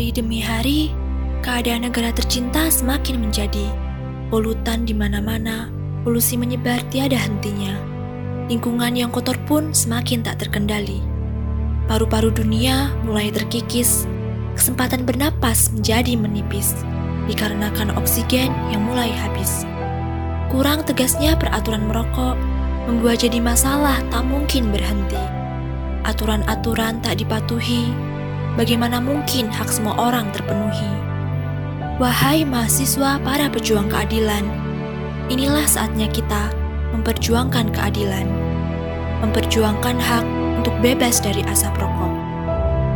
Hari demi hari, keadaan negara tercinta semakin menjadi polutan di mana-mana, polusi menyebar tiada hentinya. Lingkungan yang kotor pun semakin tak terkendali. Paru-paru dunia mulai terkikis, kesempatan bernapas menjadi menipis dikarenakan oksigen yang mulai habis. Kurang tegasnya peraturan merokok membuat jadi masalah tak mungkin berhenti. Aturan-aturan tak dipatuhi, bagaimana mungkin hak semua orang terpenuhi? Wahai mahasiswa para pejuang keadilan, inilah saatnya kita memperjuangkan keadilan, memperjuangkan hak untuk bebas dari asap rokok.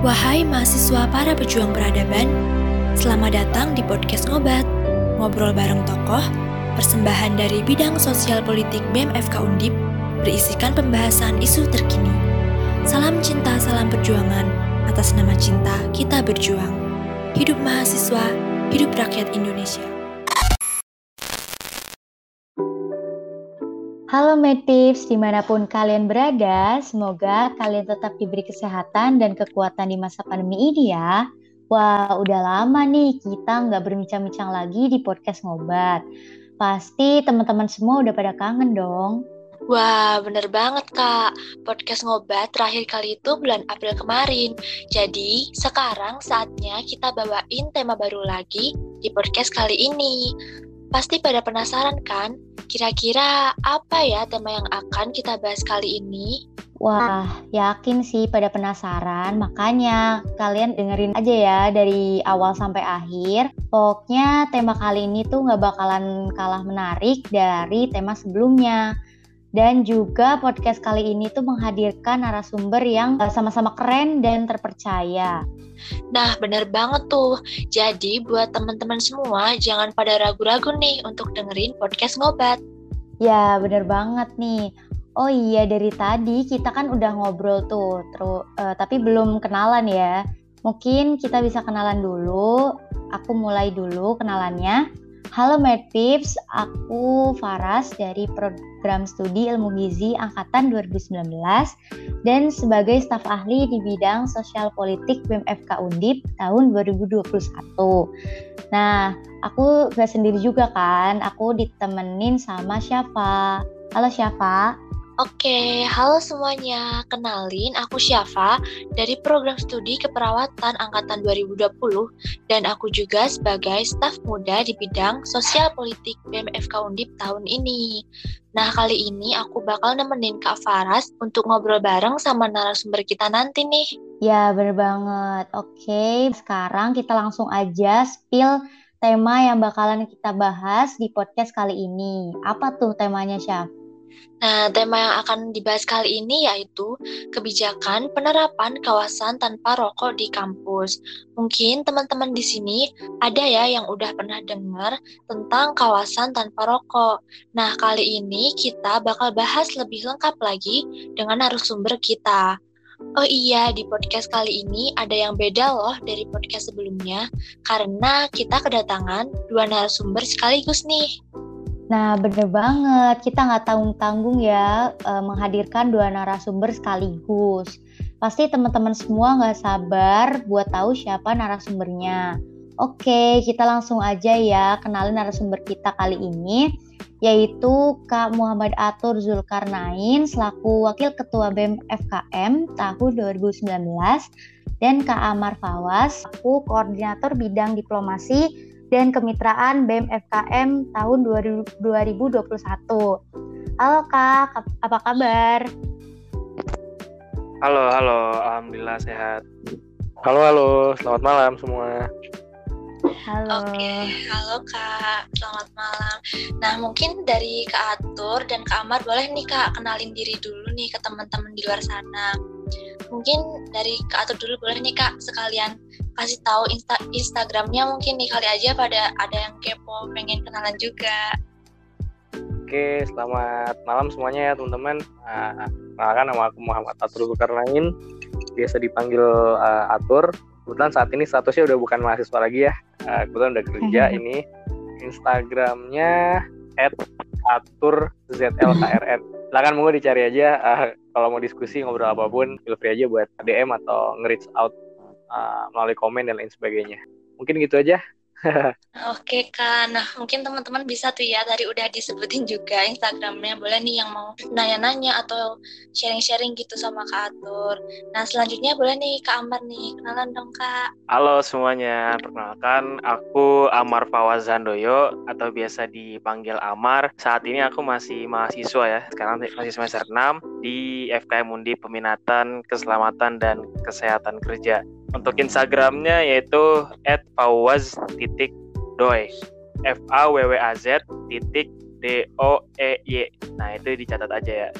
Wahai mahasiswa para pejuang peradaban, selamat datang di podcast Ngobat, ngobrol bareng tokoh, persembahan dari bidang sosial politik BMFK Undip, berisikan pembahasan isu terkini. Salam cinta, salam perjuangan, atas nama cinta kita berjuang. Hidup mahasiswa, hidup rakyat Indonesia. Halo Medtips, di mana pun kalian berada, semoga kalian tetap diberi kesehatan dan kekuatan di masa pandemi ini ya. Wah, udah lama nih kita nggak berbincang-bincang lagi di podcast ngobat. Pasti teman-teman semua udah pada kangen dong. Wah, bener banget kak. Podcast ngobat terakhir kali itu bulan April kemarin. Jadi, sekarang saatnya kita bawain tema baru lagi di podcast kali ini. Pasti pada penasaran kan? Kira-kira apa ya tema yang akan kita bahas kali ini? Wah, yakin sih pada penasaran. Makanya kalian dengerin aja ya dari awal sampai akhir. Pokoknya tema kali ini tuh nggak bakalan kalah menarik dari tema sebelumnya. Dan juga podcast kali ini tuh menghadirkan narasumber yang eh, sama-sama keren dan terpercaya. Nah, bener banget tuh. Jadi, buat teman-teman semua, jangan pada ragu-ragu nih untuk dengerin podcast ngobat. Ya, bener banget nih. Oh iya, dari tadi kita kan udah ngobrol tuh, terus uh, tapi belum kenalan ya. Mungkin kita bisa kenalan dulu. Aku mulai dulu kenalannya. Halo Medpips, aku Faras dari program studi ilmu gizi angkatan 2019 dan sebagai staf ahli di bidang sosial politik BMFK Undip tahun 2021. Nah, aku gak sendiri juga kan, aku ditemenin sama Syafa. Halo Syafa. Oke, halo semuanya. Kenalin, aku Syafa dari program studi keperawatan angkatan 2020 dan aku juga sebagai staf muda di bidang sosial politik BMFK Undip tahun ini. Nah, kali ini aku bakal nemenin Kak Faras untuk ngobrol bareng sama narasumber kita nanti nih. Ya, bener banget. Oke, sekarang kita langsung aja spill tema yang bakalan kita bahas di podcast kali ini. Apa tuh temanya, Syaf? Nah, tema yang akan dibahas kali ini yaitu kebijakan penerapan kawasan tanpa rokok di kampus. Mungkin teman-teman di sini ada ya yang udah pernah dengar tentang kawasan tanpa rokok. Nah, kali ini kita bakal bahas lebih lengkap lagi dengan narasumber kita. Oh iya, di podcast kali ini ada yang beda loh dari podcast sebelumnya, karena kita kedatangan dua narasumber sekaligus nih. Nah, bener banget. Kita nggak tanggung-tanggung ya uh, menghadirkan dua narasumber sekaligus. Pasti teman-teman semua nggak sabar buat tahu siapa narasumbernya. Oke, kita langsung aja ya kenalin narasumber kita kali ini, yaitu Kak Muhammad Atur Zulkarnain selaku Wakil Ketua BEM FKM tahun 2019 dan Kak Amar Fawas selaku Koordinator Bidang Diplomasi dan Kemitraan BEM FKM tahun 2021. Halo Kak, apa kabar? Halo, halo, Alhamdulillah sehat. Halo, halo, selamat malam semua. Halo. Oke, halo Kak, selamat malam. Nah, mungkin dari Kak Atur dan Kak Amar boleh nih Kak kenalin diri dulu nih ke teman-teman di luar sana. Mungkin dari Kak Atur dulu boleh nih Kak sekalian kasih tahu insta Instagramnya mungkin nih kali aja pada ada yang kepo pengen kenalan juga. Oke, selamat malam semuanya ya teman-teman. Uh, nama aku Muhammad Atur Zulkarnain, biasa dipanggil uh, Atur. Kebetulan saat ini statusnya udah bukan mahasiswa lagi ya. Uh, kebetulan udah kerja ini. Instagramnya @atur_zlkrn. Silakan mau dicari aja. Uh, kalau mau diskusi ngobrol apa pun, feel free aja buat DM atau nge-reach out uh, melalui komen dan lain sebagainya. Mungkin gitu aja. Oke Kak, nah mungkin teman-teman bisa tuh ya tadi udah disebutin juga Instagramnya boleh nih yang mau nanya-nanya atau sharing-sharing gitu sama Kak Atur. Nah selanjutnya boleh nih Kak Amar nih, kenalan dong Kak. Halo semuanya, perkenalkan aku Amar Fawazandoyo atau biasa dipanggil Amar. Saat ini aku masih mahasiswa ya, sekarang masih semester 6 di FKM Undi Peminatan Keselamatan dan Kesehatan Kerja. Untuk Instagramnya yaitu @fawaz.doy F A W W A Z titik D O E Y. Nah itu dicatat aja ya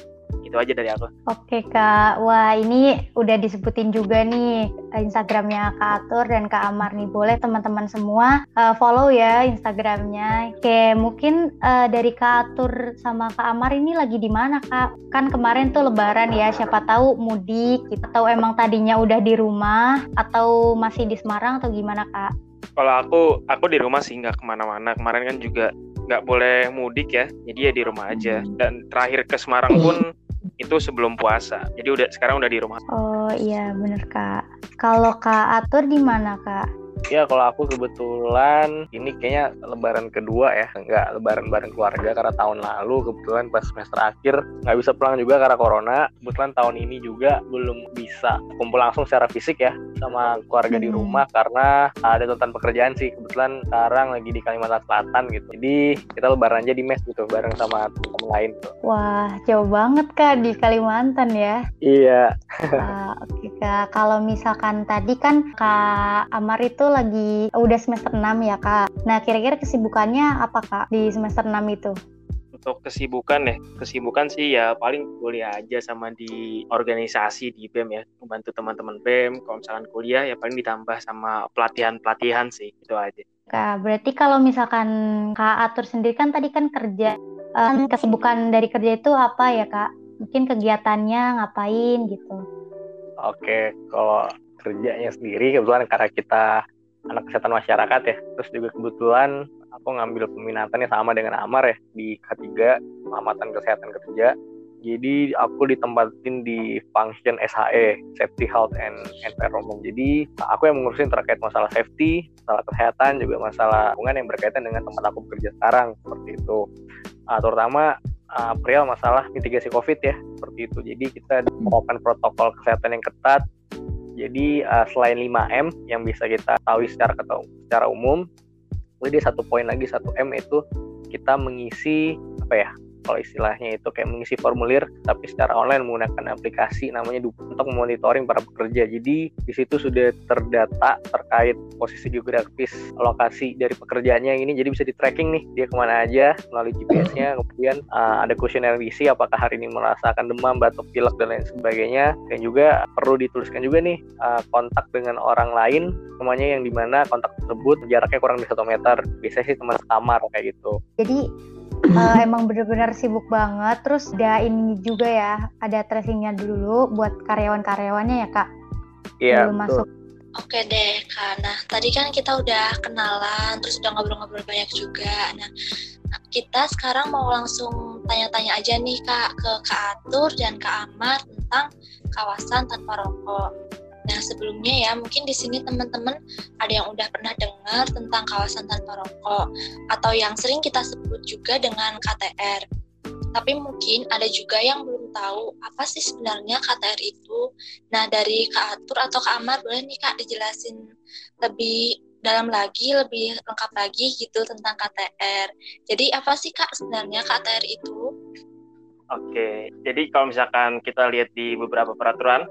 itu aja dari aku. Oke kak, wah ini udah disebutin juga nih Instagramnya Kak Atur dan Kak Amar nih. Boleh teman-teman semua uh, follow ya Instagramnya. Oke, mungkin uh, dari Kak Atur sama Kak Amar ini lagi di mana kak? Kan kemarin tuh Lebaran ya, siapa tahu mudik gitu. atau emang tadinya udah di rumah atau masih di Semarang atau gimana kak? Kalau aku, aku di rumah sih nggak ke mana-mana. Kemarin kan juga nggak boleh mudik ya, jadi ya di rumah aja. Dan terakhir ke Semarang pun itu sebelum puasa. Jadi udah sekarang udah di rumah. Oh iya bener kak. Kalau kak atur di mana kak? Ya kalau aku kebetulan ini kayaknya lebaran kedua ya, nggak lebaran bareng keluarga karena tahun lalu kebetulan pas semester akhir nggak bisa pulang juga karena corona. Kebetulan tahun ini juga belum bisa kumpul langsung secara fisik ya sama keluarga hmm. di rumah karena ada tuntutan pekerjaan sih. Kebetulan sekarang lagi di Kalimantan Selatan gitu. Jadi kita lebaran aja di mes gitu bareng sama teman lain tuh. Wah jauh banget kak di Kalimantan ya? Iya. uh, Oke okay, kak, kalau misalkan tadi kan kak Amar itu lagi udah semester 6 ya kak. Nah kira-kira kesibukannya apa kak di semester 6 itu? Untuk kesibukan ya, kesibukan sih ya paling kuliah aja sama di organisasi di BEM ya, membantu teman-teman BEM. Kalau misalkan kuliah ya paling ditambah sama pelatihan-pelatihan sih, itu aja. Kak, berarti kalau misalkan Kak Atur sendiri kan tadi kan kerja, um, kesibukan dari kerja itu apa ya Kak? Mungkin kegiatannya ngapain gitu? Oke, kalau kerjanya sendiri kebetulan karena kita anak kesehatan masyarakat ya. Terus juga kebetulan aku ngambil peminatannya sama dengan Amar ya di K3 pengamatan kesehatan kerja jadi aku ditempatin di function SHE Safety Health and Environment. Jadi aku yang mengurusin terkait masalah safety masalah kesehatan juga masalah hubungan yang berkaitan dengan tempat aku bekerja sekarang seperti itu. Uh, terutama uh, perihal masalah mitigasi COVID ya seperti itu. Jadi kita melakukan protokol kesehatan yang ketat jadi uh, selain 5M yang bisa kita tahu secara secara umum, kemudian satu poin lagi satu M itu kita mengisi apa ya kalau istilahnya itu kayak mengisi formulir tapi secara online menggunakan aplikasi namanya untuk monitoring para pekerja. Jadi di situ sudah terdata terkait posisi geografis lokasi dari pekerjaannya ini jadi bisa di tracking nih dia ke mana aja melalui GPS-nya kemudian uh, ada kuesioner isi apakah hari ini merasakan demam, batuk, pilek dan lain sebagainya dan juga perlu dituliskan juga nih uh, kontak dengan orang lain semuanya yang di mana kontak tersebut jaraknya kurang dari satu meter biasanya sih teman sekamar kayak gitu. Jadi uh, emang bener-bener sibuk banget. Terus ada ini juga ya, ada tracingnya dulu buat karyawan-karyawannya ya kak. Iya. Belum masuk. Oke deh, Kak. Nah, tadi kan kita udah kenalan, terus udah ngobrol-ngobrol banyak juga. Nah, kita sekarang mau langsung tanya-tanya aja nih, Kak, ke Kak Atur dan Kak Amar tentang kawasan tanpa rokok. Nah, sebelumnya ya, mungkin di sini teman-teman ada yang udah pernah dengar tentang kawasan tanpa rokok atau yang sering kita sebut juga dengan KTR. Tapi mungkin ada juga yang belum tahu apa sih sebenarnya KTR itu. Nah, dari Kak Atur atau Kak Amar boleh nih Kak dijelasin lebih dalam lagi, lebih lengkap lagi gitu tentang KTR. Jadi apa sih Kak sebenarnya KTR itu? Oke, jadi kalau misalkan kita lihat di beberapa peraturan,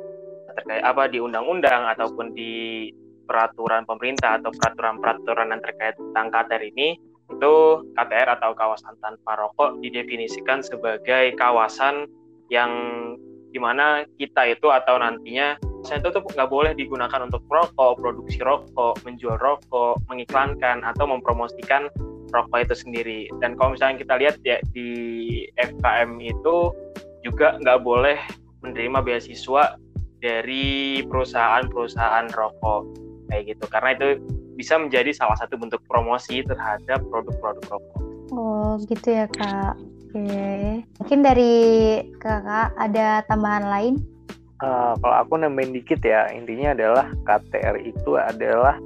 terkait apa di undang-undang ataupun di peraturan pemerintah atau peraturan-peraturan yang terkait tentang KTR ini itu KTR atau kawasan tanpa rokok didefinisikan sebagai kawasan yang di mana kita itu atau nantinya saya itu tuh nggak boleh digunakan untuk rokok, produksi rokok, menjual rokok, mengiklankan atau mempromosikan rokok itu sendiri. Dan kalau misalnya kita lihat ya di FKM itu juga nggak boleh menerima beasiswa dari perusahaan-perusahahan rokok kayak gitu karena itu bisa menjadi salah satu bentuk promosi terhadap produk-produk rokok. Oh gitu ya kak. Oke. Mungkin dari kakak ada tambahan lain? Uh, kalau aku nambahin dikit ya, intinya adalah KTR itu adalah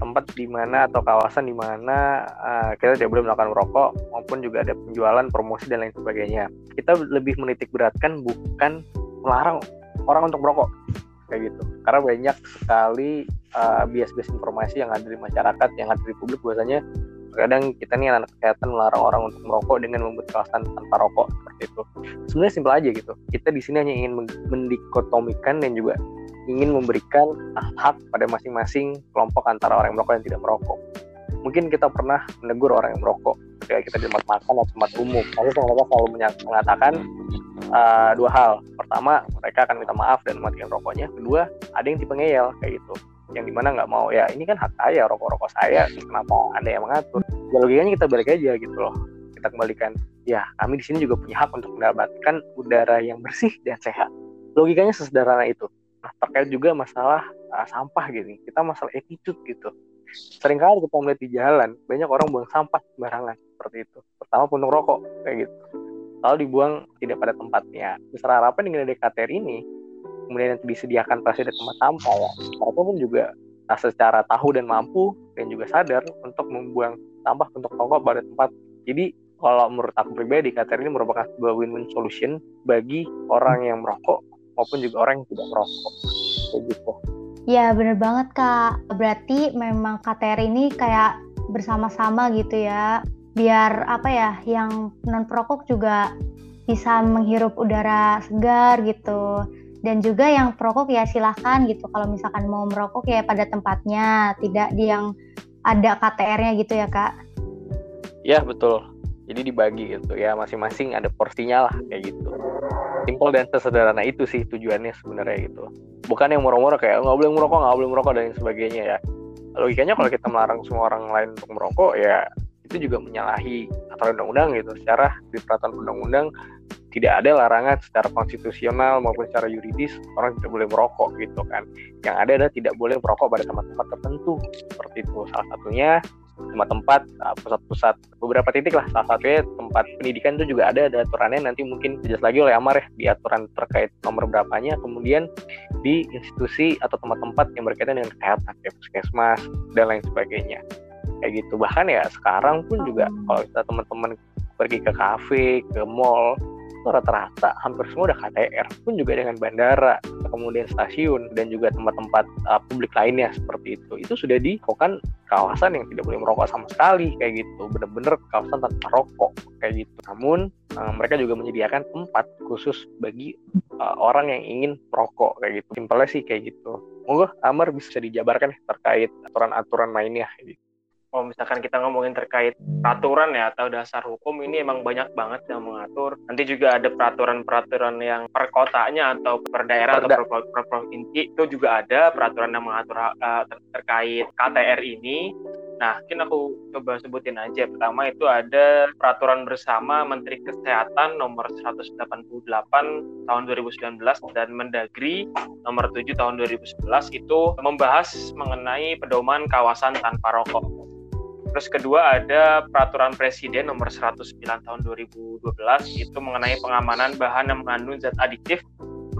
tempat di mana atau kawasan di mana uh, kita tidak boleh melakukan merokok maupun juga ada penjualan, promosi dan lain sebagainya. Kita lebih menitik beratkan bukan melarang orang untuk merokok kayak gitu. Karena banyak sekali uh, bias-bias informasi yang ada di masyarakat, yang ada di publik biasanya kadang kita nih anak kesehatan melarang orang untuk merokok dengan membuat kawasan tanpa rokok seperti itu. Sebenarnya simpel aja gitu. Kita di sini hanya ingin mendikotomikan dan juga ingin memberikan hak pada masing-masing kelompok antara orang yang merokok dan tidak merokok. Mungkin kita pernah menegur orang yang merokok. Ketika kita di tempat makan atau tempat umum. Tapi mereka selalu mengatakan uh, dua hal. Pertama, mereka akan minta maaf dan matikan rokoknya. Kedua, ada yang tipe ngeyel kayak gitu. Yang di mana nggak mau ya ini kan hak saya rokok-rokok saya. Kenapa ada yang mengatur? Ya logikanya kita balik aja gitu loh. Kita kembalikan ya kami di sini juga punya hak untuk mendapatkan udara yang bersih dan sehat. Logikanya sesederhana itu. Nah terkait juga masalah uh, sampah gitu kita masalah attitude gitu sering kali kita melihat di jalan banyak orang buang sampah sembarangan seperti itu. Pertama puntung rokok kayak gitu. Lalu dibuang tidak pada tempatnya. Besar harapan dengan DKTR ini kemudian nanti disediakan pasti ada tempat sampah ya. Mereka pun juga nah, secara tahu dan mampu dan juga sadar untuk membuang sampah untuk rokok pada tempat. Jadi kalau menurut aku pribadi KTR ini merupakan sebuah win-win solution bagi orang yang merokok maupun juga orang yang tidak merokok. Kayak gitu ya bener banget kak. Berarti memang KTR ini kayak bersama-sama gitu ya biar apa ya yang non perokok juga bisa menghirup udara segar gitu. Dan juga yang perokok ya silahkan gitu kalau misalkan mau merokok ya pada tempatnya tidak di yang ada KTR-nya gitu ya kak. Ya betul jadi dibagi gitu ya masing-masing ada porsinya lah kayak gitu simple dan sesederhana itu sih tujuannya sebenarnya gitu bukan yang murah-murah kayak nggak boleh merokok nggak boleh merokok dan sebagainya ya logikanya kalau kita melarang semua orang lain untuk merokok ya itu juga menyalahi aturan undang-undang gitu secara di peraturan undang-undang tidak ada larangan secara konstitusional maupun secara yuridis orang tidak boleh merokok gitu kan. Yang ada adalah tidak boleh merokok pada tempat-tempat tertentu seperti itu. Salah satunya tempat-tempat uh, pusat-pusat beberapa titik lah. Salah satunya tempat pendidikan itu juga ada ada aturannya. Nanti mungkin jelas lagi oleh Amar ya di aturan terkait nomor berapanya. Kemudian di institusi atau tempat-tempat yang berkaitan dengan kesehatan kayak puskesmas dan lain sebagainya. Kayak gitu. Bahkan ya sekarang pun juga kalau kita teman-teman pergi ke kafe ke mall rata-rata hampir semua udah KTR pun juga dengan bandara kemudian stasiun dan juga tempat-tempat uh, publik lainnya seperti itu. Itu sudah dilakukan kawasan yang tidak boleh merokok sama sekali kayak gitu. Bener-bener kawasan tanpa rokok kayak gitu. Namun uh, mereka juga menyediakan tempat khusus bagi uh, orang yang ingin merokok kayak gitu. Simpelnya sih kayak gitu. Monggo Amar bisa dijabarkan terkait aturan-aturan mainnya gitu kalau misalkan kita ngomongin terkait peraturan ya atau dasar hukum ini emang banyak banget yang mengatur. Nanti juga ada peraturan-peraturan yang per kotanya atau per daerah Perda. atau per, per provinsi itu juga ada peraturan yang mengatur uh, ter terkait KTR ini. Nah, mungkin aku coba sebutin aja. Pertama itu ada peraturan bersama Menteri Kesehatan nomor 188 tahun 2019 dan Mendagri nomor 7 tahun 2011 itu membahas mengenai pedoman kawasan tanpa rokok. Terus kedua ada peraturan presiden nomor 109 tahun 2012 itu mengenai pengamanan bahan yang mengandung zat adiktif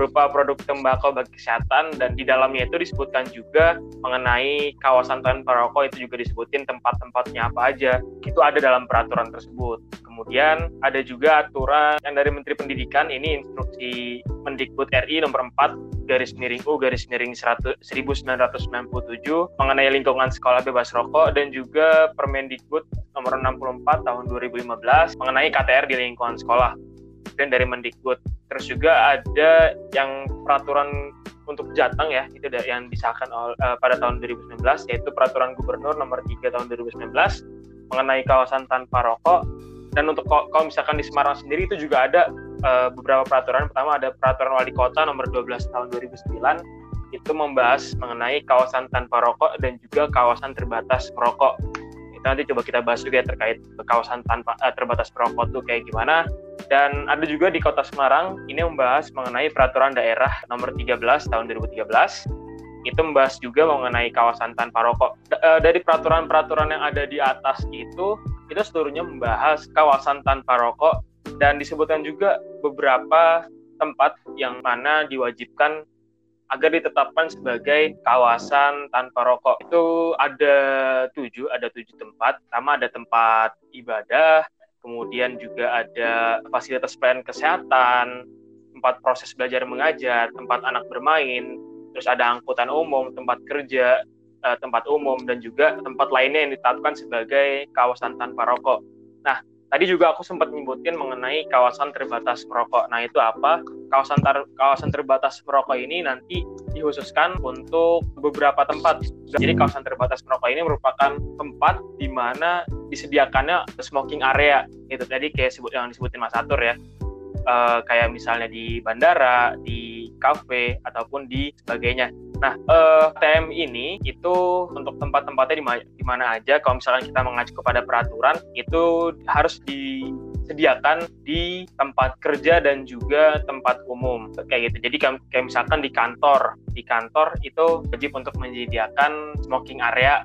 berupa produk tembakau bagi kesehatan dan di dalamnya itu disebutkan juga mengenai kawasan tanpa rokok itu juga disebutin tempat-tempatnya apa aja. Itu ada dalam peraturan tersebut kemudian ada juga aturan yang dari Menteri Pendidikan ini instruksi Mendikbud RI nomor 4 garis miring U garis miring 1997 mengenai lingkungan sekolah bebas rokok dan juga Permendikbud nomor 64 tahun 2015 mengenai KTR di lingkungan sekolah dan dari Mendikbud. Terus juga ada yang peraturan untuk Jateng ya itu yang disahkan oleh, uh, pada tahun 2019 yaitu peraturan gubernur nomor 3 tahun 2019 mengenai kawasan tanpa rokok dan untuk kalau misalkan di Semarang sendiri itu juga ada uh, beberapa peraturan. Pertama ada peraturan wali kota nomor 12 tahun 2009 itu membahas mengenai kawasan tanpa rokok dan juga kawasan terbatas merokok. Itu nanti coba kita bahas juga ya terkait kawasan tanpa uh, terbatas merokok tuh kayak gimana. Dan ada juga di Kota Semarang ini membahas mengenai peraturan daerah nomor 13 tahun 2013 itu membahas juga mengenai kawasan tanpa rokok. Eh, dari peraturan-peraturan yang ada di atas itu, itu seluruhnya membahas kawasan tanpa rokok dan disebutkan juga beberapa tempat yang mana diwajibkan agar ditetapkan sebagai kawasan tanpa rokok. Itu ada tujuh, ada tujuh tempat. Pertama ada tempat ibadah, kemudian juga ada fasilitas pelayanan kesehatan, tempat proses belajar mengajar, tempat anak bermain, terus ada angkutan umum, tempat kerja, eh, tempat umum, dan juga tempat lainnya yang ditetapkan sebagai kawasan tanpa rokok. Nah, Tadi juga aku sempat nyebutin mengenai kawasan terbatas merokok. Nah, itu apa? Kawasan ter kawasan terbatas merokok ini nanti dikhususkan untuk beberapa tempat. Jadi kawasan terbatas merokok ini merupakan tempat di mana disediakannya smoking area gitu. Tadi kayak sebut yang disebutin Mas Atur ya. Uh, kayak misalnya di bandara, di kafe ataupun di sebagainya. Nah, eh, TM ini itu untuk tempat-tempatnya di, mana aja. Kalau misalkan kita mengacu kepada peraturan, itu harus disediakan di tempat kerja dan juga tempat umum kayak gitu. Jadi kayak misalkan di kantor, di kantor itu wajib untuk menyediakan smoking area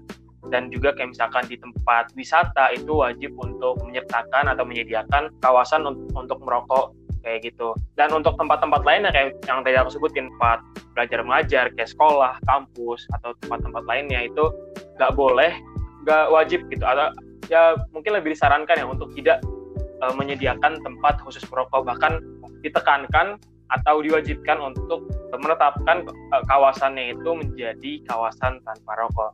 dan juga kayak misalkan di tempat wisata itu wajib untuk menyertakan atau menyediakan kawasan untuk merokok kayak gitu. Dan untuk tempat-tempat lainnya kayak yang tadi aku sebutin tempat belajar mengajar kayak sekolah, kampus atau tempat-tempat lainnya itu nggak boleh, nggak wajib gitu. Atau ya mungkin lebih disarankan ya untuk tidak uh, menyediakan tempat khusus merokok bahkan ditekankan atau diwajibkan untuk menetapkan uh, kawasannya itu menjadi kawasan tanpa rokok.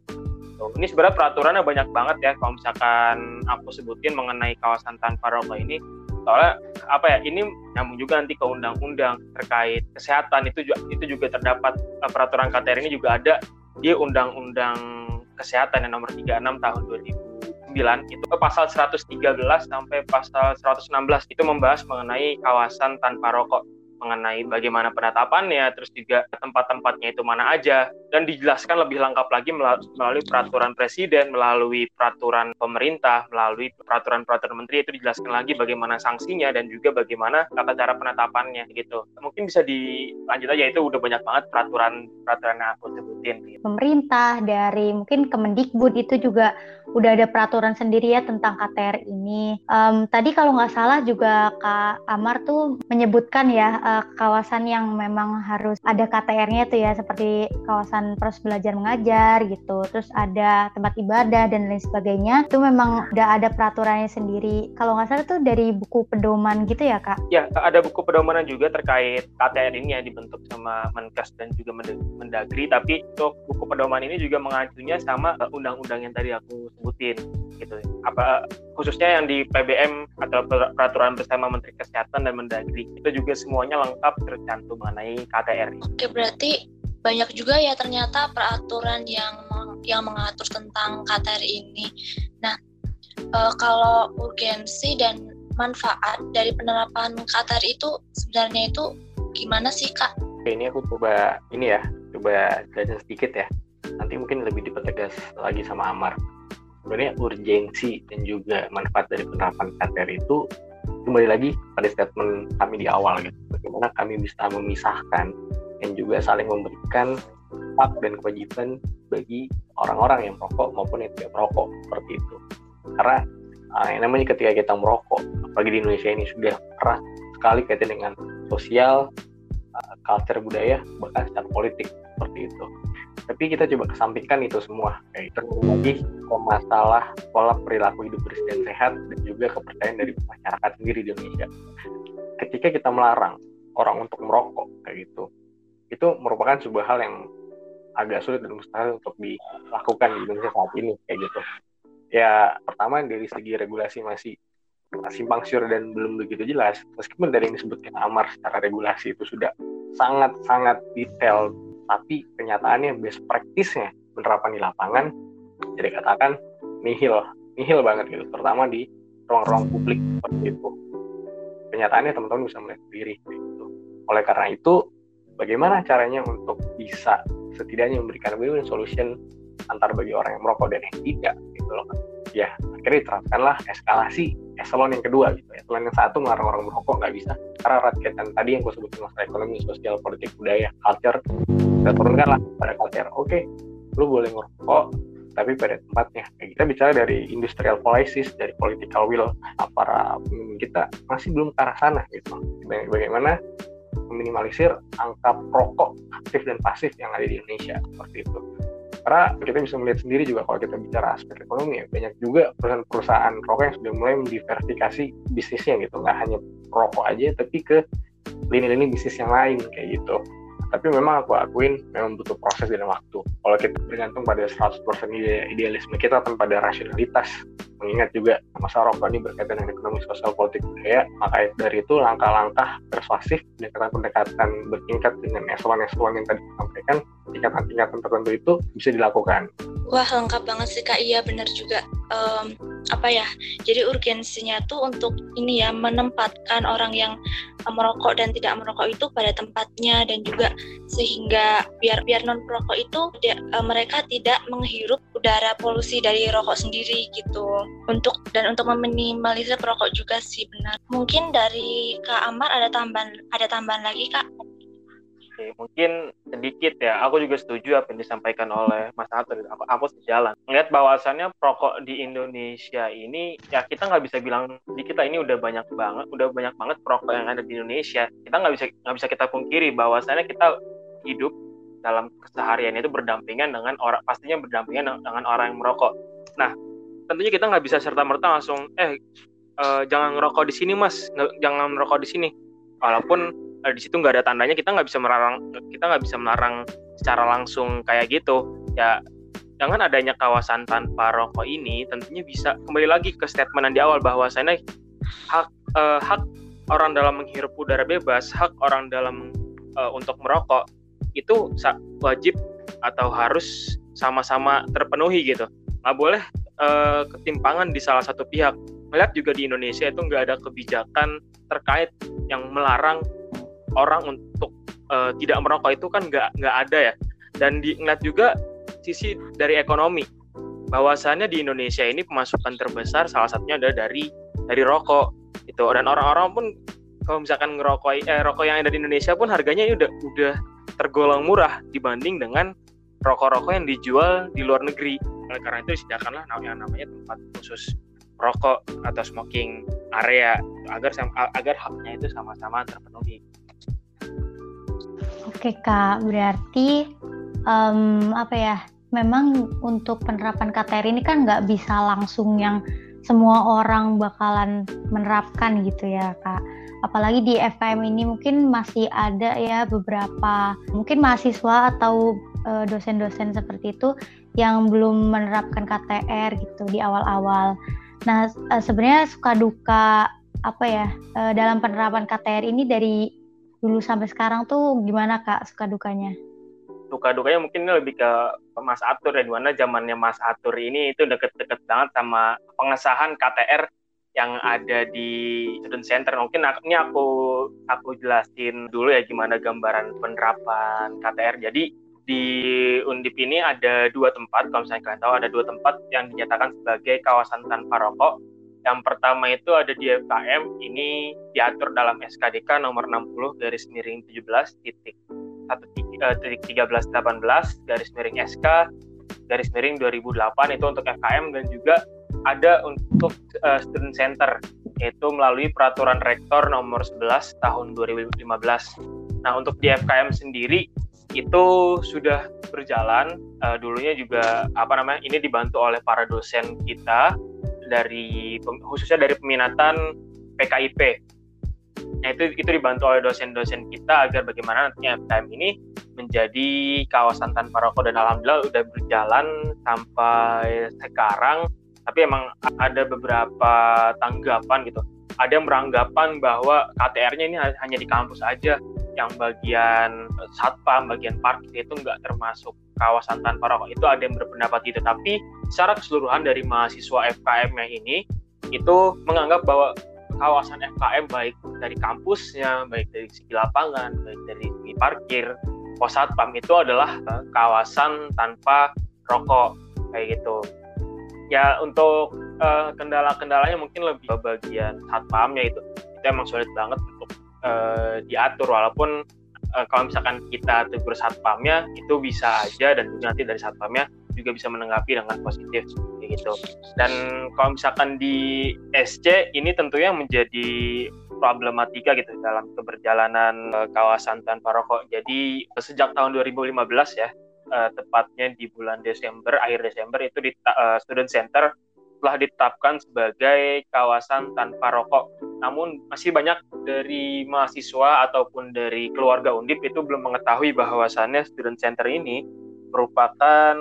Ini sebenarnya peraturannya banyak banget ya kalau misalkan aku sebutin mengenai kawasan tanpa rokok ini soalnya apa ya ini nyambung juga nanti ke undang-undang terkait kesehatan. Itu juga itu juga terdapat uh, peraturan KTR ini juga ada di undang-undang kesehatan yang nomor 36 tahun 2009 itu pasal 113 sampai pasal 116 itu membahas mengenai kawasan tanpa rokok mengenai bagaimana penetapannya, terus juga tempat-tempatnya itu mana aja, dan dijelaskan lebih lengkap lagi melalui peraturan presiden, melalui peraturan pemerintah, melalui peraturan-peraturan menteri itu dijelaskan lagi bagaimana sanksinya dan juga bagaimana tata cara penetapannya gitu. Mungkin bisa dilanjut aja itu udah banyak banget peraturan-peraturan yang aku sebutin. Gitu. Pemerintah dari mungkin Kemendikbud itu juga udah ada peraturan sendiri ya tentang KTR ini. Um, tadi kalau nggak salah juga Kak Amar tuh menyebutkan ya uh, kawasan yang memang harus ada KTR-nya tuh ya seperti kawasan proses belajar mengajar gitu. Terus ada tempat ibadah dan lain sebagainya. Itu memang udah ada peraturannya sendiri. Kalau nggak salah tuh dari buku pedoman gitu ya Kak? Ya ada buku pedoman juga terkait KTR ini yang dibentuk sama Menkes dan juga Mendagri. Tapi untuk buku pedoman ini juga mengacunya sama undang-undang yang tadi aku sebutin gitu apa khususnya yang di PBM atau peraturan bersama Menteri Kesehatan dan Mendagri itu juga semuanya lengkap tercantum mengenai KTR. Oke berarti banyak juga ya ternyata peraturan yang yang mengatur tentang KTR ini. Nah e, kalau urgensi dan manfaat dari penerapan KTR itu sebenarnya itu gimana sih kak? Ini aku coba ini ya, coba jelasin sedikit ya. Nanti mungkin lebih dipertegas lagi sama Amar sebenarnya urgensi dan juga manfaat dari penerapan KTR itu kembali lagi pada statement kami di awal gitu. Bagaimana kami bisa memisahkan dan juga saling memberikan hak dan kewajiban bagi orang-orang yang merokok maupun yang tidak merokok seperti itu. Karena uh, yang namanya ketika kita merokok apalagi di Indonesia ini sudah erat sekali kaitan dengan sosial uh, culture budaya bahkan secara politik seperti itu tapi kita coba kesampingkan itu semua. Kayak lagi ke masalah pola perilaku hidup bersih dan sehat dan juga kepercayaan dari masyarakat sendiri di Indonesia. Ketika kita melarang orang untuk merokok kayak gitu itu merupakan sebuah hal yang agak sulit dan mustahil untuk dilakukan di Indonesia saat ini kayak gitu. Ya pertama dari segi regulasi masih simpang siur dan belum begitu jelas. Meskipun dari yang disebutkan Amar secara regulasi itu sudah sangat sangat detail tapi kenyataannya best practice-nya penerapan di lapangan jadi katakan nihil nihil banget gitu. Terutama di ruang-ruang publik seperti itu. Kenyataannya teman-teman bisa melihat sendiri gitu. oleh karena itu bagaimana caranya untuk bisa setidaknya memberikan win-win solution antar bagi orang yang merokok dan yang tidak gitu loh ya akhirnya diterapkanlah eskalasi eselon yang kedua gitu. Eselon yang satu melarang orang merokok nggak bisa. Karena rakyat dan tadi yang gue sebutin masalah ekonomi sosial politik budaya culture kita turunkan lah pada culture oke okay, lu boleh ngerokok tapi pada tempatnya. Kita bicara dari industrial policies dari political will para pemimpin kita masih belum ke arah sana gitu. Bagaimana meminimalisir angka rokok aktif dan pasif yang ada di Indonesia seperti itu. Karena kita bisa melihat sendiri juga kalau kita bicara aspek ekonomi ya banyak juga perusahaan-perusahaan rokok yang sudah mulai mendiversifikasi bisnisnya gitu. Nggak hanya rokok aja tapi ke lini-lini bisnis yang lain kayak gitu tapi memang aku akuin memang butuh proses dan waktu. Kalau kita bergantung pada 100% idealisme kita tanpa ada rasionalitas. Mengingat juga masa rokok ini berkaitan dengan ekonomi sosial politik budaya maka dari itu langkah-langkah persuasif pendekatan-pendekatan bertingkat dengan eselon-eselon yang tadi disampaikan tingkatan-tingkatan tertentu itu bisa dilakukan. Wah lengkap banget sih kak. Iya benar juga. Um, apa ya jadi urgensinya tuh untuk ini ya menempatkan orang yang merokok dan tidak merokok itu pada tempatnya dan juga sehingga biar biar non perokok itu dia, uh, mereka tidak menghirup udara polusi dari rokok sendiri gitu. Untuk dan untuk meminimalisir perokok juga sih benar. Mungkin dari kak Amar ada tambahan ada tambahan lagi kak Oke, mungkin sedikit ya. Aku juga setuju apa yang disampaikan oleh Mas Atur. Aku, aku sejalan. Melihat bahwasannya perokok di Indonesia ini, ya kita nggak bisa bilang di kita ini udah banyak banget, udah banyak banget perokok yang ada di Indonesia. Kita nggak bisa nggak bisa kita pungkiri bahwasannya kita hidup dalam keseharian itu berdampingan dengan orang, pastinya berdampingan dengan orang yang merokok. Nah, tentunya kita nggak bisa serta merta langsung, eh, uh, jangan ngerokok di sini mas, jangan merokok di sini. Walaupun uh, di situ nggak ada tandanya kita nggak bisa melarang kita nggak bisa melarang secara langsung kayak gitu. Ya dengan adanya kawasan tanpa rokok ini tentunya bisa kembali lagi ke statement yang di awal bahwa saya hak uh, hak orang dalam menghirup udara bebas hak orang dalam uh, untuk merokok itu wajib atau harus sama-sama terpenuhi gitu. Nggak boleh uh, ketimpangan di salah satu pihak. Melihat juga di Indonesia itu nggak ada kebijakan terkait yang melarang orang untuk uh, tidak merokok itu kan nggak nggak ada ya. Dan diingat juga sisi dari ekonomi. Bahwasannya di Indonesia ini pemasukan terbesar salah satunya adalah dari dari rokok itu dan orang-orang pun kalau misalkan ngerokok eh, rokok yang ada di Indonesia pun harganya ini udah udah tergolong murah dibanding dengan rokok-rokok yang dijual di luar negeri. Karena itu disediakanlah yang namanya tempat khusus rokok atau smoking area agar agar haknya itu sama-sama terpenuhi Oke kak, berarti um, apa ya? Memang untuk penerapan KTR ini kan nggak bisa langsung yang semua orang bakalan menerapkan gitu ya kak. Apalagi di FKM ini mungkin masih ada ya beberapa mungkin mahasiswa atau uh, dosen-dosen seperti itu yang belum menerapkan KTR gitu di awal-awal. Nah uh, sebenarnya suka duka apa ya uh, dalam penerapan KTR ini dari dulu sampai sekarang tuh gimana kak suka dukanya? Suka dukanya mungkin lebih ke Mas Atur ya, di mana zamannya Mas Atur ini itu deket-deket banget sama pengesahan KTR yang ada di student center. Mungkin ini aku aku jelasin dulu ya gimana gambaran penerapan KTR. Jadi di Undip ini ada dua tempat, kalau misalnya kalian tahu ada dua tempat yang dinyatakan sebagai kawasan tanpa rokok yang pertama itu ada di FKM, ini diatur dalam SKDK nomor 60 garis miring 17 titik 1 eh, 1318 garis miring SK garis miring 2008 itu untuk FKM dan juga ada untuk uh, student center yaitu melalui peraturan rektor nomor 11 tahun 2015. Nah, untuk di FKM sendiri itu sudah berjalan uh, dulunya juga apa namanya ini dibantu oleh para dosen kita dari khususnya dari peminatan PKIP. Nah itu itu dibantu oleh dosen-dosen kita agar bagaimana nantinya FKM ini menjadi kawasan tanpa rokok dan alhamdulillah udah berjalan sampai sekarang. Tapi emang ada beberapa tanggapan gitu. Ada yang beranggapan bahwa KTR-nya ini hanya di kampus aja, yang bagian satpam, bagian parkir itu nggak termasuk kawasan tanpa rokok. Itu ada yang berpendapat itu. Tapi secara keseluruhan dari mahasiswa FKM yang ini itu menganggap bahwa kawasan FKM baik dari kampusnya, baik dari segi lapangan, baik dari segi parkir, pos satpam itu adalah eh, kawasan tanpa rokok kayak gitu. Ya untuk uh, kendala-kendalanya mungkin lebih ke bagian satpamnya itu. Itu emang sulit banget untuk uh, diatur walaupun uh, kalau misalkan kita tegur satpamnya itu bisa aja dan nanti dari satpamnya juga bisa menanggapi dengan positif gitu. Dan kalau misalkan di SC ini tentunya menjadi problematika gitu dalam keberjalanan uh, kawasan tanpa rokok. Jadi sejak tahun 2015 ya, tepatnya di bulan Desember, akhir Desember itu di uh, Student Center telah ditetapkan sebagai kawasan tanpa rokok. Namun masih banyak dari mahasiswa ataupun dari keluarga Undip itu belum mengetahui bahwasannya Student Center ini merupakan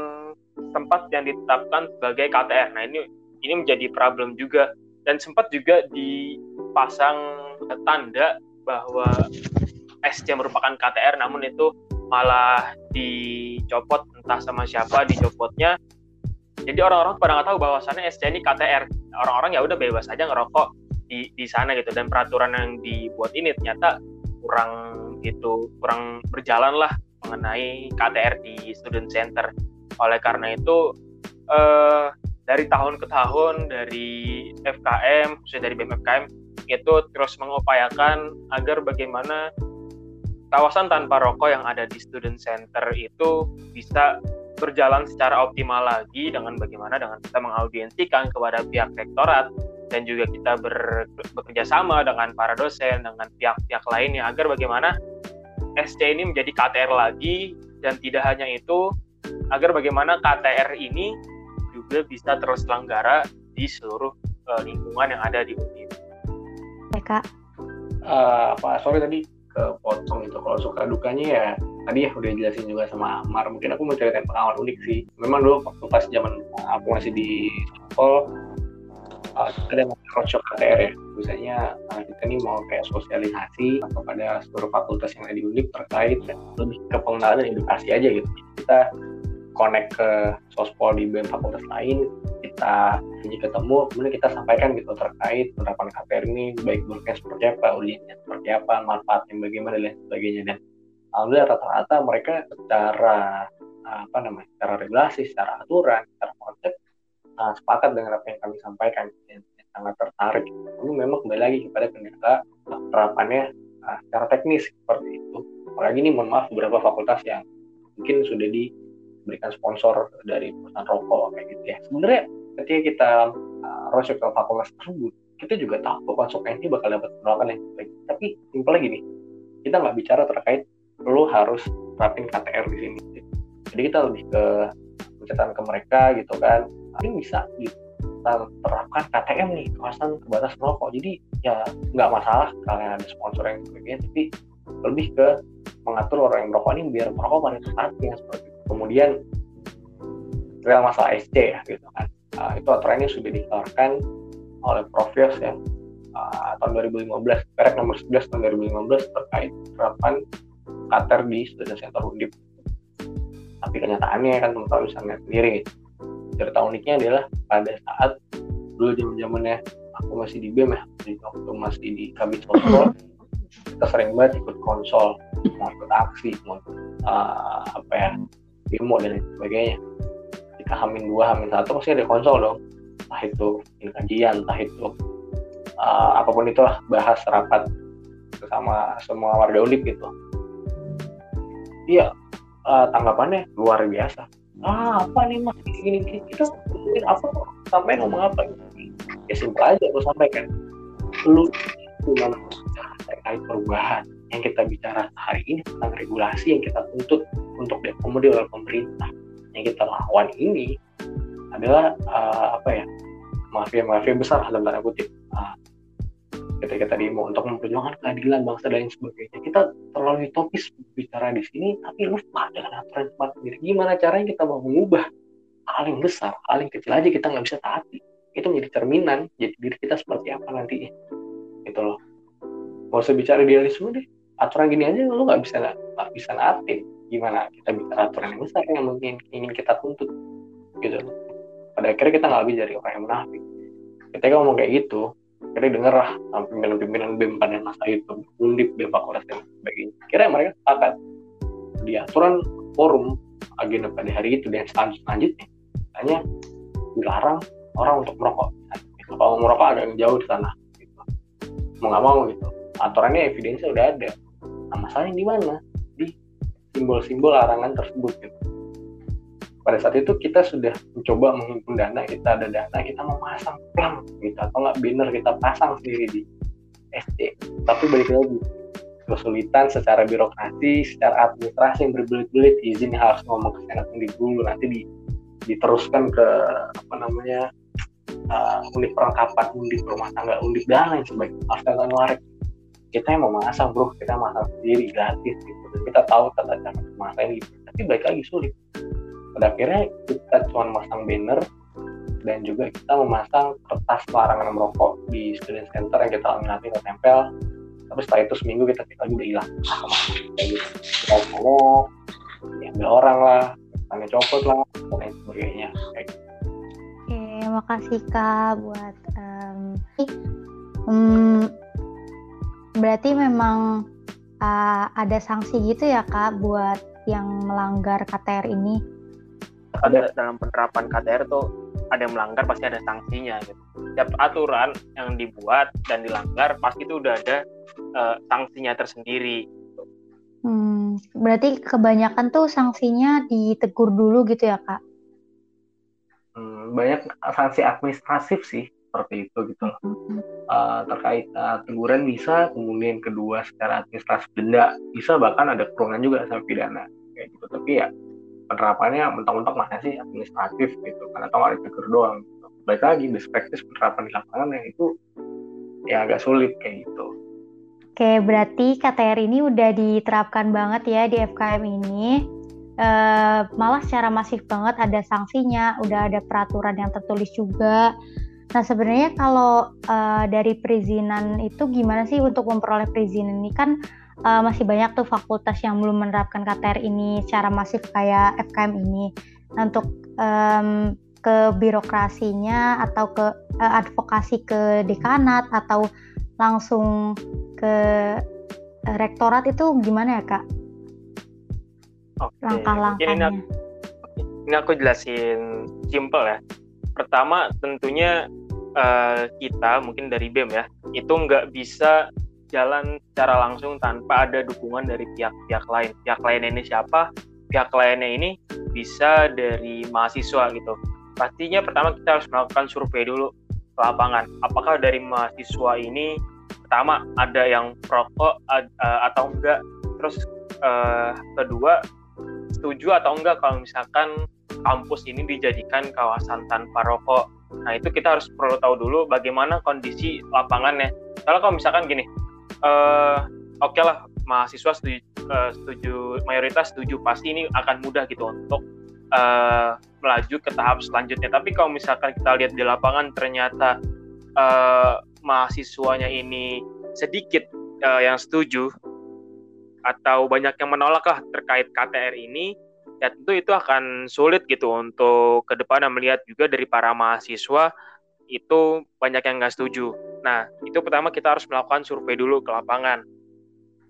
tempat yang ditetapkan sebagai KTR. Nah ini ini menjadi problem juga dan sempat juga dipasang tanda bahwa SC merupakan KTR namun itu malah dicopot entah sama siapa dicopotnya jadi orang-orang pada nggak tahu bahwasannya SC ini KTR orang-orang ya udah bebas aja ngerokok di di sana gitu. Dan peraturan yang dibuat ini ternyata kurang gitu kurang berjalan lah mengenai KTR di student center. Oleh karena itu eh, dari tahun ke tahun dari FKM khususnya dari BMFKM itu terus mengupayakan agar bagaimana kawasan tanpa rokok yang ada di student center itu bisa berjalan secara optimal lagi dengan bagaimana dengan kita mengaudiensikan kepada pihak rektorat dan juga kita ber, bekerja sama dengan para dosen dengan pihak-pihak lainnya agar bagaimana SC ini menjadi KTR lagi dan tidak hanya itu agar bagaimana KTR ini juga bisa terus selenggara di seluruh uh, lingkungan yang ada di UNIF. Ya, Kak. Uh, Pak, sorry tadi kepotong itu. Kalau suka dukanya ya tadi ya udah jelasin juga sama Mar mungkin aku mau ceritain pengalaman unik sih. Memang dulu waktu pas zaman aku masih di sekolah uh, ada roadshow KTR ya. Biasanya uh, kita nih mau kayak sosialisasi kepada seluruh fakultas yang ada di UNIP terkait lebih ke pengenalan dan edukasi aja gitu. Kita connect ke sospol di BEM fakultas lain kita ini ketemu kemudian kita sampaikan gitu terkait penerapan KPR ini baik buruknya seperti apa ujiannya seperti apa manfaatnya bagaimana dan sebagainya. Dan alhamdulillah rata-rata mereka secara apa namanya secara regulasi secara aturan secara konsep uh, sepakat dengan apa yang kami sampaikan dan sangat tertarik. Ini memang kembali lagi kepada kendala penerapannya uh, secara teknis seperti itu. Apalagi ini mohon maaf beberapa fakultas yang mungkin sudah diberikan sponsor dari perusahaan rokok kayak gitu ya. Sebenarnya ketika kita uh, ke fakultas tersebut kita juga tahu konsekuensi bakal dapat penolakan yang baik. Tapi lagi nih kita nggak bicara terkait lu harus terapin KTR di sini. Jadi kita lebih ke pencatatan ke mereka gitu kan. Ini bisa kita terapkan KTM nih kawasan terbatas merokok jadi ya nggak masalah kalian ada sponsor yang sebagainya tapi lebih ke mengatur orang yang merokok ini biar merokok pada tempatnya seperti itu. Kemudian real masalah SC ya gitu kan. Uh, itu aturannya sudah dikeluarkan oleh Profios ya. Uh, tahun 2015 perek nomor 11 tahun 2015 terkait penerapan Qatar di student center Undip. Tapi kenyataannya kan teman-teman bisa lihat sendiri cerita uniknya adalah pada saat dulu zaman zamannya aku masih di BEM ya waktu masih di kabin sosial kita sering banget ikut konsol mau ikut aksi mau ikut uh, apa ya demo dan sebagainya. Kita hamin dua hamin satu pasti ada konsol dong. Entah itu kajian entah itu uh, apa pun itulah bahas rapat bersama semua warga Undip gitu. Iya uh, tanggapannya luar biasa. Ah apa nih mas? Gini gini kita mungkin apa sampai ngomong apa? Ya simpel aja lu sampaikan. Lu gimana terkait perubahan yang kita bicara hari ini tentang regulasi yang kita tuntut untuk diakomodir oleh pemerintah. Yang kita lawan ini adalah uh, apa ya mafia mafia besar dalam tanda kutip. Uh, ketika tadi mau untuk memperjuangkan keadilan bangsa dan sebagainya. Kita terlalu utopis bicara di sini tapi lupa dengan aturan tempat sendiri gimana caranya kita mau mengubah hal yang besar hal yang kecil aja kita nggak bisa taati? Itu menjadi cerminan jadi diri kita seperti apa nanti. Gitu loh. Mau usah bicara idealisme deh aturan gini aja lu nggak bisa nggak bisa naatin gimana kita bicara aturan yang besar yang mungkin ingin kita tuntut gitu. Loh pada akhirnya kita nggak lebih dari orang yang munafik. Ketika ngomong kayak gitu kira denger lah pimpinan-pimpinan BEM pada masa itu undip BEM fakultas dan sebagainya. Kira mereka sepakat di aturan forum agenda pada hari itu dan selanjutnya. Hanya dilarang orang untuk merokok. Gitu. kalau merokok yang jauh di sana gitu. mau nggak mau gitu. Aturannya evidensi udah ada nah masalahnya di mana? Di simbol-simbol larangan tersebut gitu. Pada saat itu kita sudah mencoba menghimpun dana kita ada dana kita mau pasang plam gitu. Atau nggak banner kita pasang sendiri di ya, tapi balik lagi kesulitan secara birokrasi, secara administrasi yang berbelit-belit izin harus ngomong ke senat dulu nanti di, diteruskan ke apa namanya uh, unit perlengkapan unit rumah tangga unit dan lain sebagainya. Harus warik kita yang mau masang bro. Kita masang sendiri gratis gitu. Dan kita tahu tata cara masang gitu tapi baik lagi sulit. Pada akhirnya kita cuma masang banner dan juga kita memasang kertas larangan merokok di student center yang kita nanti kita tempel tapi setelah itu seminggu kita cek lagi udah hilang. Gitu kita ngomong diambil orang lah tanya copot lah dan lain sebagainya. Kayak gitu. Oke, makasih kak buat um, um, berarti memang uh, ada sanksi gitu ya kak buat yang melanggar KTR ini? Ada dalam penerapan KTR tuh ada yang melanggar pasti ada sanksinya gitu. Setiap aturan yang dibuat dan dilanggar pasti itu udah ada uh, sanksinya tersendiri. Hmm, berarti kebanyakan tuh sanksinya ditegur dulu gitu ya kak? Hmm, banyak sanksi administratif sih seperti itu gitu loh. Uh, terkait uh, teguran bisa, kemudian kedua secara administrasi denda bisa bahkan ada kurungan juga sampai pidana kayak gitu. Tapi ya penerapannya mentok-mentok mana sih administratif gitu karena atau ada tegur doang. Gitu. Baik lagi practice penerapan di lapangan yang itu ya agak sulit kayak gitu. Oke, berarti KTR ini udah diterapkan banget ya di FKM ini. Uh, malah secara masif banget ada sanksinya, udah ada peraturan yang tertulis juga. Nah sebenarnya kalau uh, dari perizinan itu gimana sih untuk memperoleh perizinan ini kan uh, masih banyak tuh fakultas yang belum menerapkan KTR ini secara masif kayak FKM ini. Nah untuk um, ke birokrasinya atau ke uh, advokasi ke dekanat atau langsung ke rektorat itu gimana ya kak? Langkah-langkahnya. Ini, ini aku jelasin simple ya. Pertama tentunya uh, kita mungkin dari BEM ya itu nggak bisa jalan secara langsung tanpa ada dukungan dari pihak-pihak lain. Pihak lain ini siapa? Pihak lainnya ini bisa dari mahasiswa gitu. Pastinya pertama kita harus melakukan survei dulu ke lapangan. Apakah dari mahasiswa ini pertama ada yang perokok uh, atau enggak? Terus uh, kedua setuju atau enggak kalau misalkan kampus ini dijadikan kawasan tanpa rokok Nah itu kita harus perlu tahu dulu bagaimana kondisi lapangannya. Kalau kalau misalkan gini, uh, oke okay lah mahasiswa setuju, uh, setuju mayoritas setuju pasti ini akan mudah gitu untuk uh, melaju ke tahap selanjutnya. Tapi kalau misalkan kita lihat di lapangan ternyata uh, mahasiswanya ini sedikit uh, yang setuju atau banyak yang menolak lah terkait KTR ini, ya tentu itu akan sulit gitu untuk ke depan melihat juga dari para mahasiswa itu banyak yang nggak setuju. Nah, itu pertama kita harus melakukan survei dulu ke lapangan.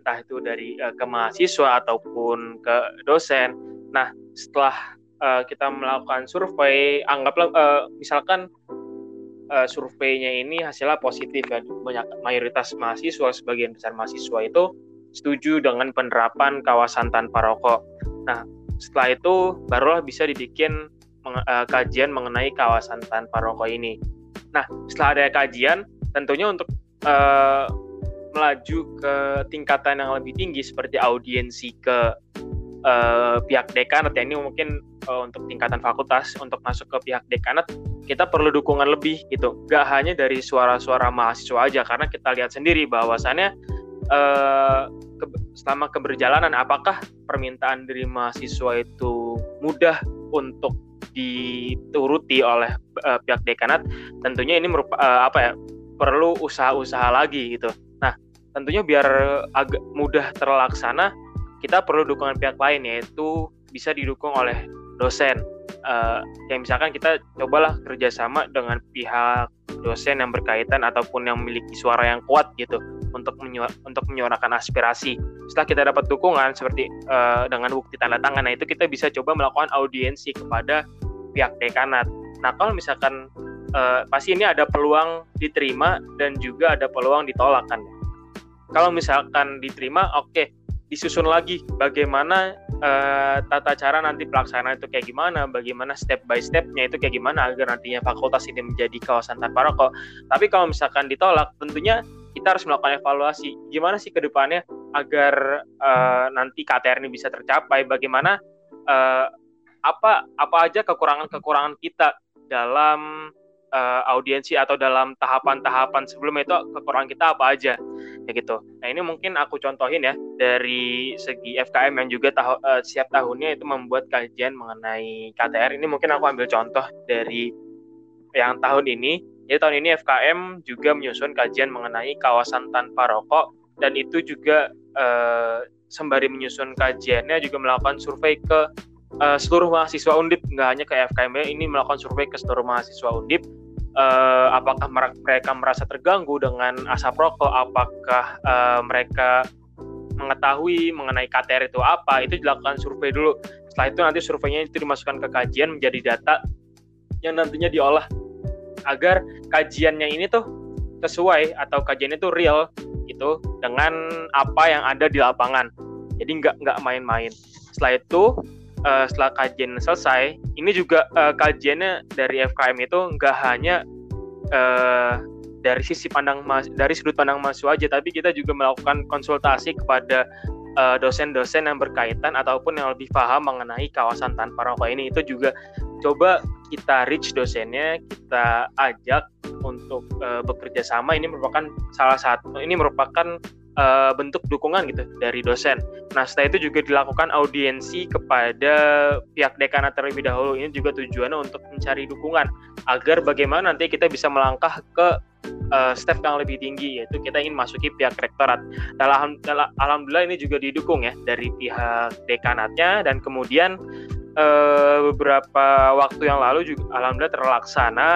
Entah itu dari uh, ke mahasiswa ataupun ke dosen. Nah, setelah uh, kita melakukan survei, anggaplah uh, misalkan uh, surveinya ini hasilnya positif ya, banyak mayoritas mahasiswa, sebagian besar mahasiswa itu setuju dengan penerapan kawasan tanpa rokok. Nah, setelah itu barulah bisa dibikin uh, kajian mengenai kawasan tanpa rokok ini. Nah, setelah ada kajian, tentunya untuk uh, melaju ke tingkatan yang lebih tinggi seperti audiensi ke uh, pihak dekanat ya ini mungkin uh, untuk tingkatan fakultas untuk masuk ke pihak dekanat kita perlu dukungan lebih gitu gak hanya dari suara-suara mahasiswa aja karena kita lihat sendiri bahwasannya uh, selama keberjalanan apakah permintaan dari mahasiswa itu mudah untuk dituruti oleh uh, pihak dekanat? Tentunya ini merupakan uh, eh, apa ya perlu usaha-usaha lagi gitu. Nah tentunya biar agak mudah terlaksana kita perlu dukungan pihak lain yaitu bisa didukung oleh dosen. Uh, kayak misalkan kita cobalah kerjasama dengan pihak dosen yang berkaitan ataupun yang memiliki suara yang kuat gitu untuk menyuar, untuk menyuarakan aspirasi. Setelah kita dapat dukungan seperti uh, dengan bukti tanda tangan, nah itu kita bisa coba melakukan audiensi kepada pihak dekanat. Nah kalau misalkan uh, pasti ini ada peluang diterima dan juga ada peluang ditolak kan. Kalau misalkan diterima, oke, okay, disusun lagi bagaimana uh, tata cara nanti pelaksanaan itu kayak gimana, bagaimana step by stepnya itu kayak gimana agar nantinya fakultas ini menjadi kawasan tanpa rokok. Tapi kalau misalkan ditolak, tentunya kita harus melakukan evaluasi gimana sih ke depannya agar uh, nanti KTR ini bisa tercapai bagaimana uh, apa apa aja kekurangan-kekurangan kita dalam uh, audiensi atau dalam tahapan-tahapan sebelum itu kekurangan kita apa aja ya gitu. Nah ini mungkin aku contohin ya dari segi FKM yang juga tahu uh, siap tahunnya itu membuat kajian mengenai KTR. Ini mungkin aku ambil contoh dari yang tahun ini. Jadi tahun ini FKM juga menyusun kajian mengenai kawasan tanpa rokok. Dan itu juga uh, sembari menyusun kajiannya juga melakukan survei ke uh, seluruh mahasiswa Undip. Nggak hanya ke FKM ini melakukan survei ke seluruh mahasiswa Undip. Uh, apakah mereka merasa terganggu dengan asap rokok, apakah uh, mereka mengetahui mengenai KTR itu apa, itu dilakukan survei dulu. Setelah itu nanti surveinya itu dimasukkan ke kajian menjadi data yang nantinya diolah agar kajiannya ini tuh sesuai atau kajiannya itu real gitu dengan apa yang ada di lapangan. Jadi nggak nggak main-main. Setelah itu uh, setelah kajian selesai, ini juga uh, kajiannya dari FKM itu nggak hanya uh, dari sisi pandang mas dari sudut pandang mahasiswa aja, tapi kita juga melakukan konsultasi kepada dosen-dosen uh, yang berkaitan ataupun yang lebih paham mengenai kawasan tanpa rokok ini. Itu juga coba kita reach dosennya, kita ajak untuk uh, bekerja sama. Ini merupakan salah satu, ini merupakan uh, bentuk dukungan gitu dari dosen. Nah setelah itu juga dilakukan audiensi kepada pihak dekanat terlebih dahulu. Ini juga tujuannya untuk mencari dukungan agar bagaimana nanti kita bisa melangkah ke uh, step yang lebih tinggi yaitu kita ingin masuki pihak rektorat. Dalam, alhamdulillah ini juga didukung ya dari pihak dekanatnya dan kemudian uh, beberapa waktu yang lalu juga alhamdulillah terlaksana.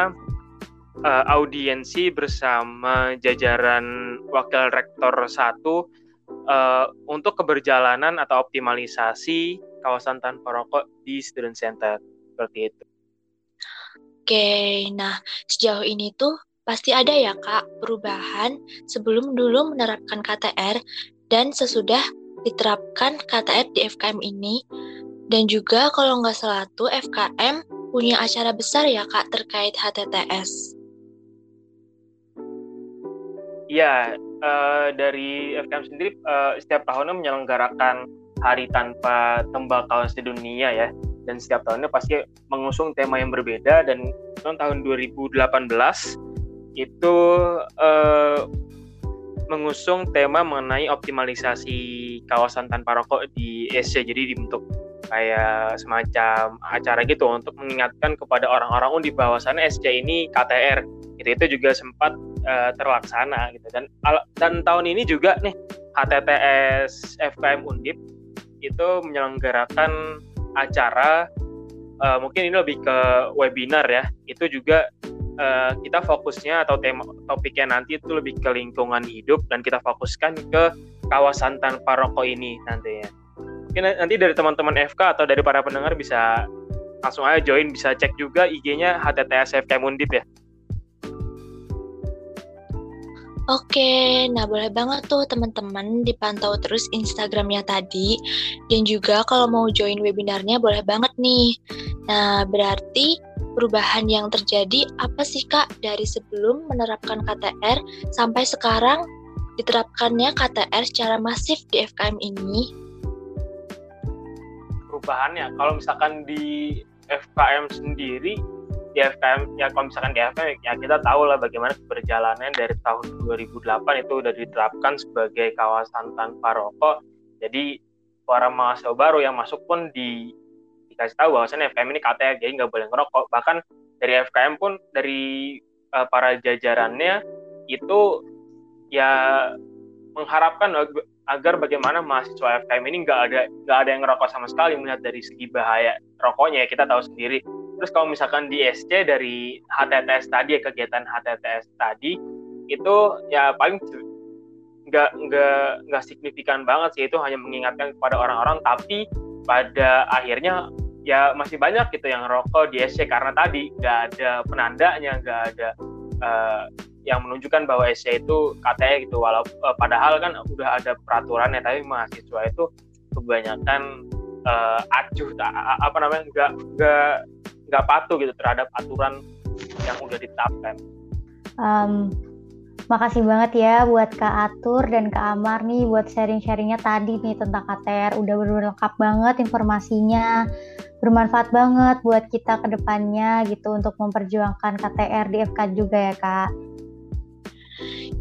Uh, audiensi bersama jajaran wakil rektor 1 uh, untuk keberjalanan atau optimalisasi kawasan tanpa rokok di student center. Seperti itu. Oke, nah sejauh ini tuh pasti ada ya kak perubahan sebelum dulu menerapkan KTR dan sesudah diterapkan KTR di FKM ini dan juga kalau nggak salah tuh FKM punya acara besar ya kak terkait HTTS. Iya, uh, dari FKM sendiri uh, setiap tahunnya menyelenggarakan Hari Tanpa Tembakau Sedunia ya. Dan setiap tahunnya pasti mengusung tema yang berbeda dan tahun 2018 itu uh, mengusung tema mengenai optimalisasi kawasan tanpa rokok di SC. Jadi dibentuk kayak semacam acara gitu untuk mengingatkan kepada orang-orang di bawah sana SC ini KTR. Itu itu juga sempat uh, terlaksana gitu. Dan dan tahun ini juga nih HTTS FKM Undip itu menyelenggarakan acara uh, mungkin ini lebih ke webinar ya. Itu juga uh, kita fokusnya atau tema topiknya nanti itu lebih ke lingkungan hidup dan kita fokuskan ke kawasan tanpa rokok ini nantinya mungkin nanti dari teman-teman FK atau dari para pendengar bisa langsung aja join bisa cek juga IG-nya HTTS FKM Undip ya Oke, nah boleh banget tuh teman-teman dipantau terus Instagramnya tadi. Dan juga kalau mau join webinarnya boleh banget nih. Nah, berarti perubahan yang terjadi apa sih Kak dari sebelum menerapkan KTR sampai sekarang diterapkannya KTR secara masif di FKM ini? Perubahannya, kalau misalkan di FKM sendiri di FKM ya kalau misalkan di FKM ya kita tahu lah bagaimana perjalanan dari tahun 2008 itu udah diterapkan sebagai kawasan tanpa rokok. Jadi para mahasiswa baru yang masuk pun di dikasih tahu bahwasannya FKM ini KTR jadi nggak boleh ngerokok. Bahkan dari FKM pun dari uh, para jajarannya itu ya mengharapkan agar bagaimana mahasiswa FKM ini nggak ada nggak ada yang ngerokok sama sekali melihat dari segi bahaya rokoknya ya kita tahu sendiri. Terus kalau misalkan di SC dari HTTS tadi ya kegiatan HTTS tadi itu ya paling nggak nggak nggak signifikan banget sih itu hanya mengingatkan kepada orang-orang tapi pada akhirnya ya masih banyak gitu yang rokok di SC karena tadi nggak ada penandanya nggak ada uh, yang menunjukkan bahwa SC itu katanya gitu walau uh, padahal kan udah ada peraturannya tapi mahasiswa itu kebanyakan uh, acuh apa namanya nggak nggak nggak patuh gitu terhadap aturan yang udah ditetapkan. Um, Makasih banget ya buat Kak Atur dan Kak Amar nih buat sharing-sharingnya tadi nih tentang KTR. Udah benar-benar lengkap banget informasinya. Bermanfaat banget buat kita ke depannya gitu untuk memperjuangkan KTR di FK juga ya Kak.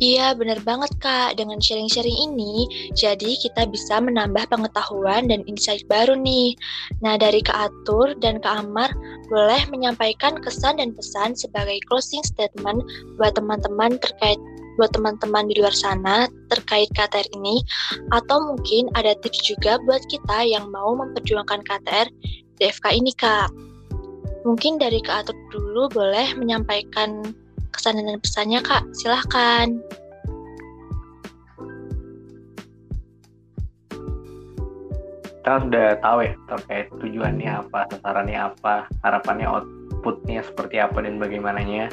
Iya, benar banget Kak. Dengan sharing-sharing ini, jadi kita bisa menambah pengetahuan dan insight baru nih. Nah, dari Kak Atur dan Kak Amar, boleh menyampaikan kesan dan pesan sebagai closing statement buat teman-teman terkait buat teman-teman di luar sana terkait KTR ini atau mungkin ada tips juga buat kita yang mau memperjuangkan KTR di FK ini Kak. Mungkin dari Kak Atur dulu boleh menyampaikan kesan dan pesannya Kak, silahkan. Kita udah tahu ya terkait tujuannya apa, sasarannya apa, harapannya outputnya seperti apa dan bagaimananya.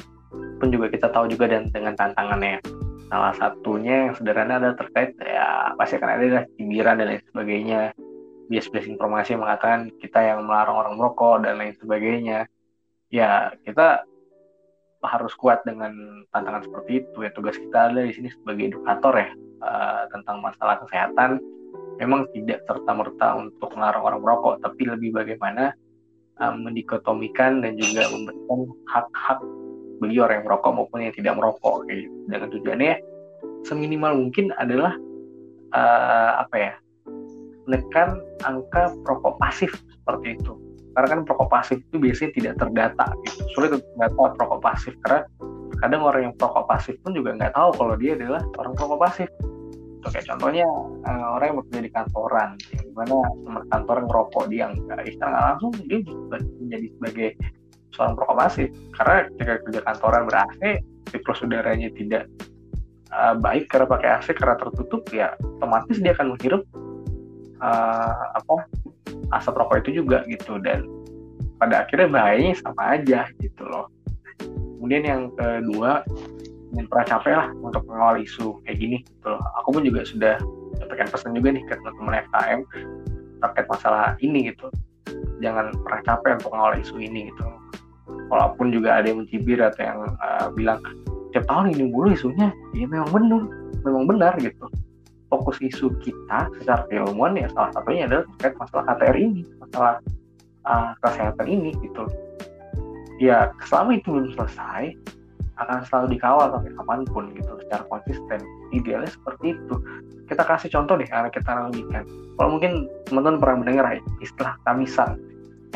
Pun juga kita tahu juga dan dengan tantangannya. Salah satunya yang sederhana adalah terkait ya pasti akan ada cibiran dan lain sebagainya. Bias-bias informasi mengatakan kita yang melarang orang merokok dan lain sebagainya. Ya kita harus kuat dengan tantangan seperti itu. Ya tugas kita adalah di sini sebagai edukator ya uh, tentang masalah kesehatan. Memang tidak serta merta untuk melarang orang merokok tapi lebih bagaimana uh, mendikotomikan dan juga memberikan hak-hak bagi orang yang merokok maupun yang tidak merokok gitu. dengan tujuannya seminimal mungkin adalah uh, apa ya menekan angka perokok pasif seperti itu karena kan perokok pasif itu biasanya tidak terdata gitu. Sulit untuk mendata perokok pasif. Karena kadang orang yang perokok pasif pun juga nggak tahu kalau dia adalah orang perokok pasif. Oke, kayak contohnya uh, orang yang bekerja di kantoran. Yang di mana teman kantor ngerokok dia nggak. Secara nggak langsung dia menjadi sebagai seorang perokok pasif. Karena ketika kerja kantoran ber AC siklus udaranya tidak uh, baik karena pakai AC karena tertutup ya otomatis dia akan menghirup uh, apa asap rokok itu juga gitu. Dan pada akhirnya bahayanya sama aja gitu loh. Kemudian yang kedua yang pernah capek lah untuk mengawal isu kayak gini gitu loh. Aku pun juga sudah sampaikan pesan juga nih ke teman-teman FKM terkait masalah ini gitu. Jangan pernah capek untuk mengawal isu ini gitu. Walaupun juga ada yang mencibir atau yang uh, bilang tiap tahun ini mulu isunya. Ya memang benar. Memang benar gitu fokus isu kita secara keilmuan ya salah satunya adalah terkait masalah KTR ini, masalah uh, kesehatan ini gitu. Ya selama itu belum selesai akan selalu dikawal sampai kapan pun gitu secara konsisten. Idealnya seperti itu. Kita kasih contoh deh karena kita analogikan. Kalau mungkin teman-teman pernah mendengar istilah kamisan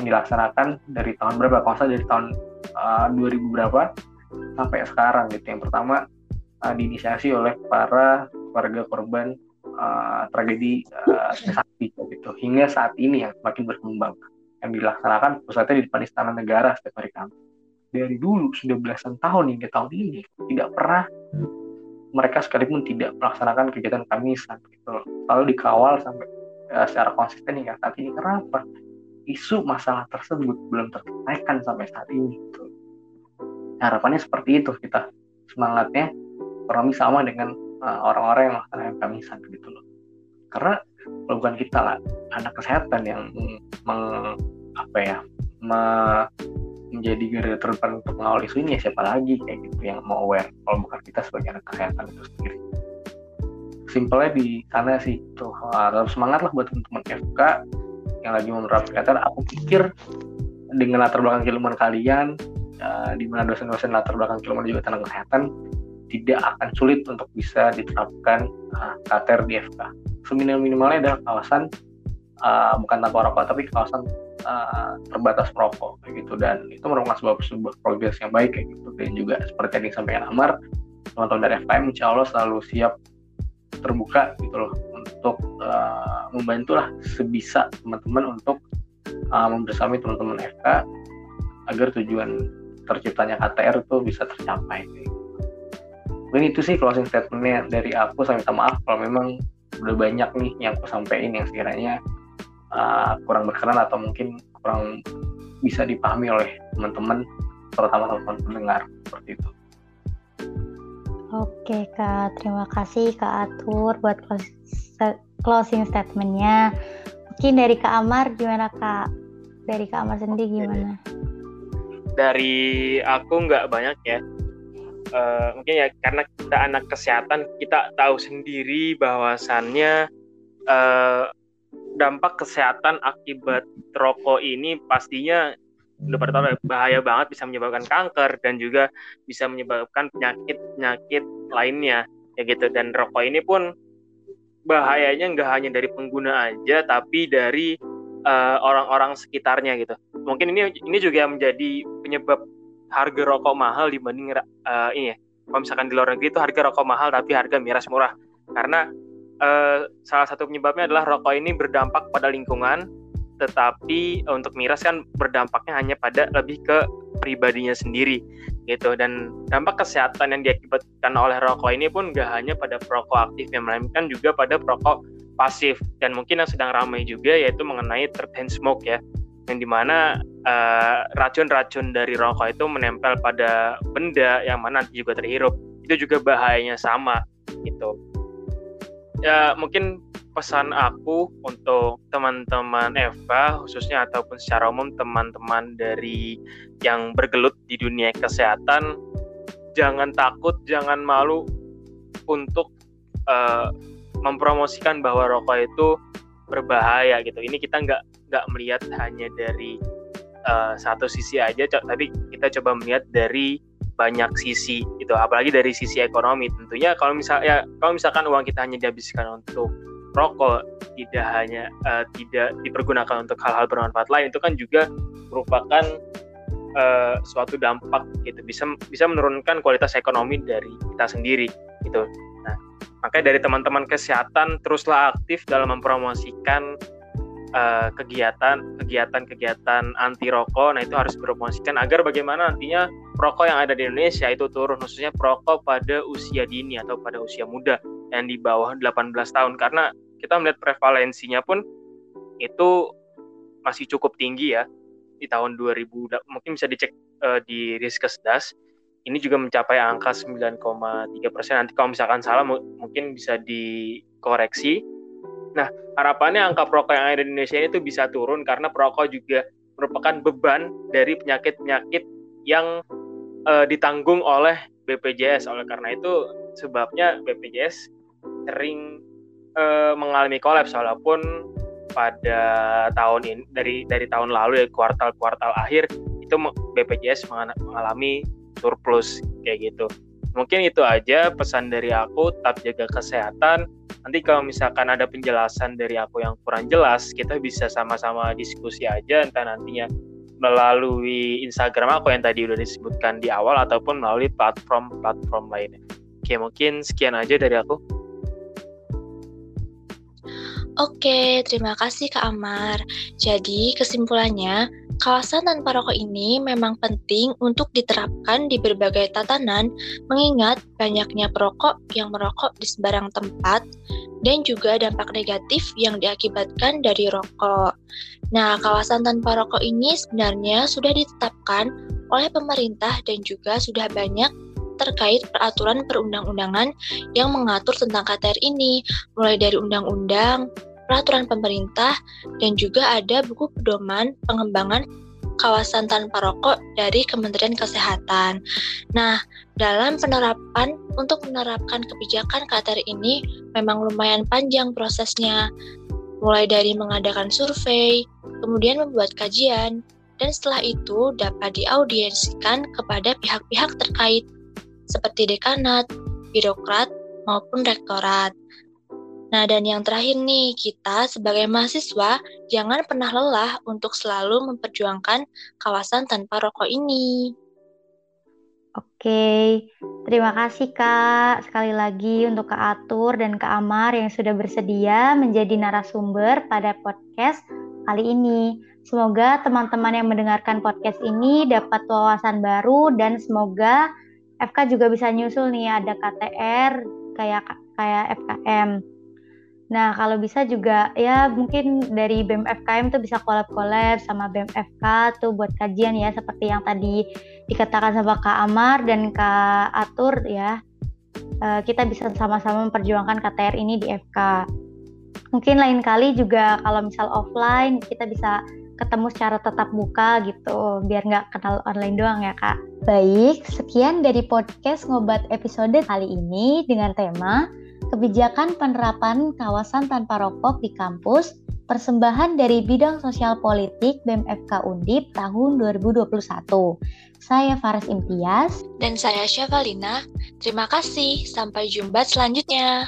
yang dilaksanakan dari tahun berapa? Kalau dari tahun uh, 2000 berapa sampai sekarang gitu. Yang pertama uh, diinisiasi oleh para keluarga korban uh, tragedi uh, sakti gitu. Hingga saat ini yang semakin berkembang. Yang dilaksanakan pusatnya di depan istana negara setiap hari Kamis dari dulu sudah belasan tahun hingga tahun ini tidak pernah mereka sekalipun tidak melaksanakan kegiatan kamisan gitu selalu dikawal sampai uh, secara konsisten hingga saat ini. Kenapa? Isu masalah tersebut belum terselesaikan sampai saat ini gitu. harapannya seperti itu kita. Semangatnya kurang sama dengan Eh, orang-orang yang melaksanakan kamisan gitu loh. Karena kalau bukan kita lah anak kesehatan yang meng, apa ya me, menjadi garda terdepan untuk mengawal isu ini ya siapa lagi kayak gitu yang mau aware kalau bukan kita sebagai anak kesehatan itu sendiri. Simpelnya di sana sih tuh. Harus semangat lah buat teman-teman FK yang lagi menerapkan kesehatan. Aku pikir dengan latar belakang keilmuan kalian uh, di mana dosen-dosen latar belakang keilmuan juga tentang kesehatan tidak akan sulit untuk bisa diterapkan uh, KTR di FK. Seminimal-minimalnya adalah kawasan uh, bukan tanpa rokok tapi kawasan uh, terbatas merokok kayak gitu dan itu merupakan sebuah sebuah progres yang baik kayak gitu dan juga seperti yang disampaikan Amar teman-teman dari FKM insya Allah selalu siap terbuka gitu loh untuk uh, membantu lah sebisa teman-teman untuk uh, membersamai teman-teman FK agar tujuan terciptanya KTR itu bisa tercapai. Gitu mungkin itu sih closing statementnya dari aku saya minta maaf kalau memang udah banyak nih yang aku sampaikan yang sekiranya uh, kurang berkenan atau mungkin kurang bisa dipahami oleh teman-teman terutama teman-teman pendengar seperti itu. Oke kak, terima kasih kak Atur buat closing statementnya. Mungkin dari kak Amar gimana kak? Dari kak Amar sendiri gimana? Dari aku nggak banyak ya uh, mungkin ya karena kita anak kesehatan kita tahu sendiri bahwasannya uh, dampak kesehatan akibat rokok ini pastinya udah pada bahaya banget bisa menyebabkan kanker dan juga bisa menyebabkan penyakit penyakit lainnya ya gitu. Dan rokok ini pun bahayanya nggak hanya dari pengguna aja tapi dari eh, orang-orang uh, sekitarnya gitu. Mungkin ini ini juga menjadi penyebab harga rokok mahal dibanding uh, ini ya kalau misalkan di luar negeri itu harga rokok mahal tapi harga miras murah. Karena uh, salah satu penyebabnya adalah rokok ini berdampak pada lingkungan tetapi untuk miras kan berdampaknya hanya pada lebih ke pribadinya sendiri gitu. Dan dampak kesehatan yang diakibatkan oleh rokok ini pun gak hanya pada perokok aktif yang melainkan juga pada perokok pasif. Dan mungkin yang sedang ramai juga yaitu mengenai terpen smoke ya yang di mana uh, racun-racun dari rokok itu menempel pada benda yang mana juga terhirup. Itu juga bahayanya sama gitu. Ya mungkin pesan aku untuk teman-teman Eva khususnya ataupun secara umum teman-teman dari yang bergelut di dunia kesehatan jangan takut jangan malu untuk uh, mempromosikan bahwa rokok itu berbahaya gitu. Ini kita nggak nggak melihat hanya dari uh, satu sisi aja tapi kita coba melihat dari banyak sisi itu apalagi dari sisi ekonomi. Tentunya kalau misalnya ya, kalau misalkan uang kita hanya dihabiskan untuk rokok tidak hanya uh, tidak dipergunakan untuk hal-hal bermanfaat lain itu kan juga merupakan uh, suatu dampak gitu bisa bisa menurunkan kualitas ekonomi dari kita sendiri gitu. Nah makanya dari teman-teman kesehatan teruslah aktif dalam mempromosikan uh, kegiatan kegiatan-kegiatan anti rokok. Nah itu harus dipromosikan agar bagaimana nantinya rokok yang ada di Indonesia itu turun khususnya perokok pada usia dini atau pada usia muda yang di bawah 18 tahun. Karena kita melihat prevalensinya pun itu masih cukup tinggi ya di tahun 2000 mungkin bisa dicek uh, di Riskesdas. Ini juga mencapai angka 9,3 persen. Nanti kalau misalkan salah mungkin bisa dikoreksi nah harapannya angka perokok yang ada di Indonesia itu bisa turun karena perokok juga merupakan beban dari penyakit-penyakit yang uh, ditanggung oleh BPJS oleh karena itu sebabnya BPJS sering uh, mengalami kolaps walaupun pada tahun ini dari dari tahun lalu ya kuartal-kuartal akhir itu BPJS mengalami surplus kayak gitu. Mungkin itu aja pesan dari aku, tetap jaga kesehatan. Nanti kalau misalkan ada penjelasan dari aku yang kurang jelas, kita bisa sama-sama diskusi aja entah nantinya melalui Instagram aku yang tadi udah disebutkan di awal ataupun melalui platform-platform lainnya. Oke, mungkin sekian aja dari aku. Oke, terima kasih Kak Amar. Jadi, kesimpulannya, kawasan tanpa rokok ini memang penting untuk diterapkan di berbagai tatanan, mengingat banyaknya perokok yang merokok di sebarang tempat, dan juga dampak negatif yang diakibatkan dari rokok. Nah, kawasan tanpa rokok ini sebenarnya sudah ditetapkan oleh pemerintah dan juga sudah banyak terkait peraturan perundang-undangan yang mengatur tentang KTR ini, mulai dari undang-undang, peraturan pemerintah, dan juga ada buku pedoman pengembangan kawasan tanpa rokok dari Kementerian Kesehatan. Nah, dalam penerapan untuk menerapkan kebijakan KTR ini memang lumayan panjang prosesnya. Mulai dari mengadakan survei, kemudian membuat kajian, dan setelah itu dapat diaudiensikan kepada pihak-pihak terkait seperti dekanat, birokrat, maupun rektorat. Nah, dan yang terakhir nih, kita sebagai mahasiswa jangan pernah lelah untuk selalu memperjuangkan kawasan tanpa rokok ini. Oke, terima kasih Kak sekali lagi untuk Kak Atur dan Kak Amar yang sudah bersedia menjadi narasumber pada podcast kali ini. Semoga teman-teman yang mendengarkan podcast ini dapat wawasan baru dan semoga FK juga bisa nyusul nih ada KTR kayak kayak FKM. Nah, kalau bisa juga ya mungkin dari BEM FKM tuh bisa collab-collab sama BEM FK tuh buat kajian ya seperti yang tadi dikatakan sama Kak Amar dan Kak Atur ya. Uh, kita bisa sama-sama memperjuangkan KTR ini di FK. Mungkin lain kali juga kalau misal offline kita bisa ketemu secara tetap muka gitu, biar nggak kenal online doang ya kak. Baik, sekian dari podcast Ngobat episode kali ini dengan tema Kebijakan Penerapan Kawasan Tanpa Rokok di Kampus persembahan dari bidang sosial politik BMFK Undip tahun 2021. Saya Faris Imtias. Dan saya Syavalina. Terima kasih. Sampai jumpa selanjutnya.